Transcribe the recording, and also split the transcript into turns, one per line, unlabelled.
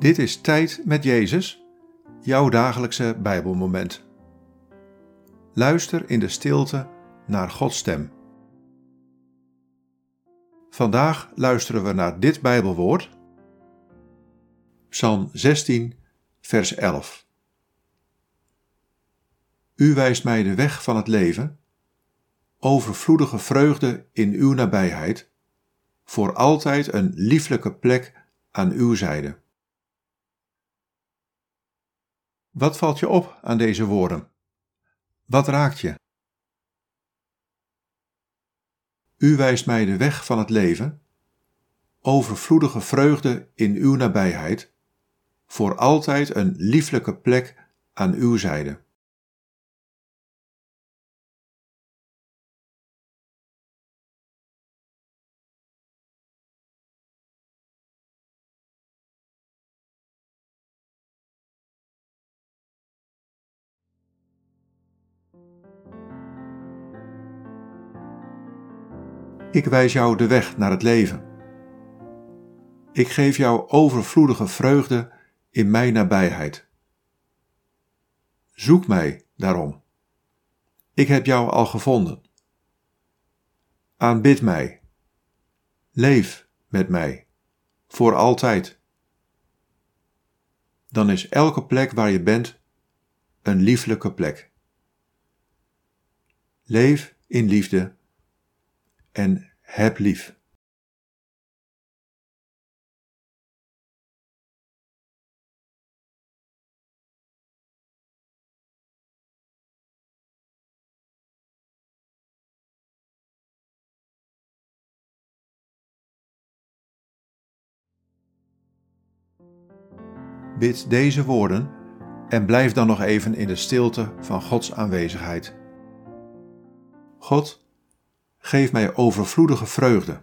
Dit is Tijd met Jezus, jouw dagelijkse Bijbelmoment. Luister in de stilte naar Gods stem. Vandaag luisteren we naar dit Bijbelwoord, Psalm 16, vers 11. U wijst mij de weg van het leven, overvloedige vreugde in uw nabijheid, voor altijd een lieflijke plek aan uw zijde. Wat valt je op aan deze woorden? Wat raakt je? U wijst mij de weg van het leven, overvloedige vreugde in uw nabijheid, voor altijd een lieflijke plek aan uw zijde. Ik wijs jou de weg naar het leven. Ik geef jou overvloedige vreugde in mijn nabijheid. Zoek mij daarom. Ik heb jou al gevonden. Aanbid mij. Leef met mij, voor altijd. Dan is elke plek waar je bent een lieflijke plek. Leef in liefde en heb lief. Bid deze woorden en blijf dan nog even in de stilte van Gods aanwezigheid. God, geef mij overvloedige vreugde.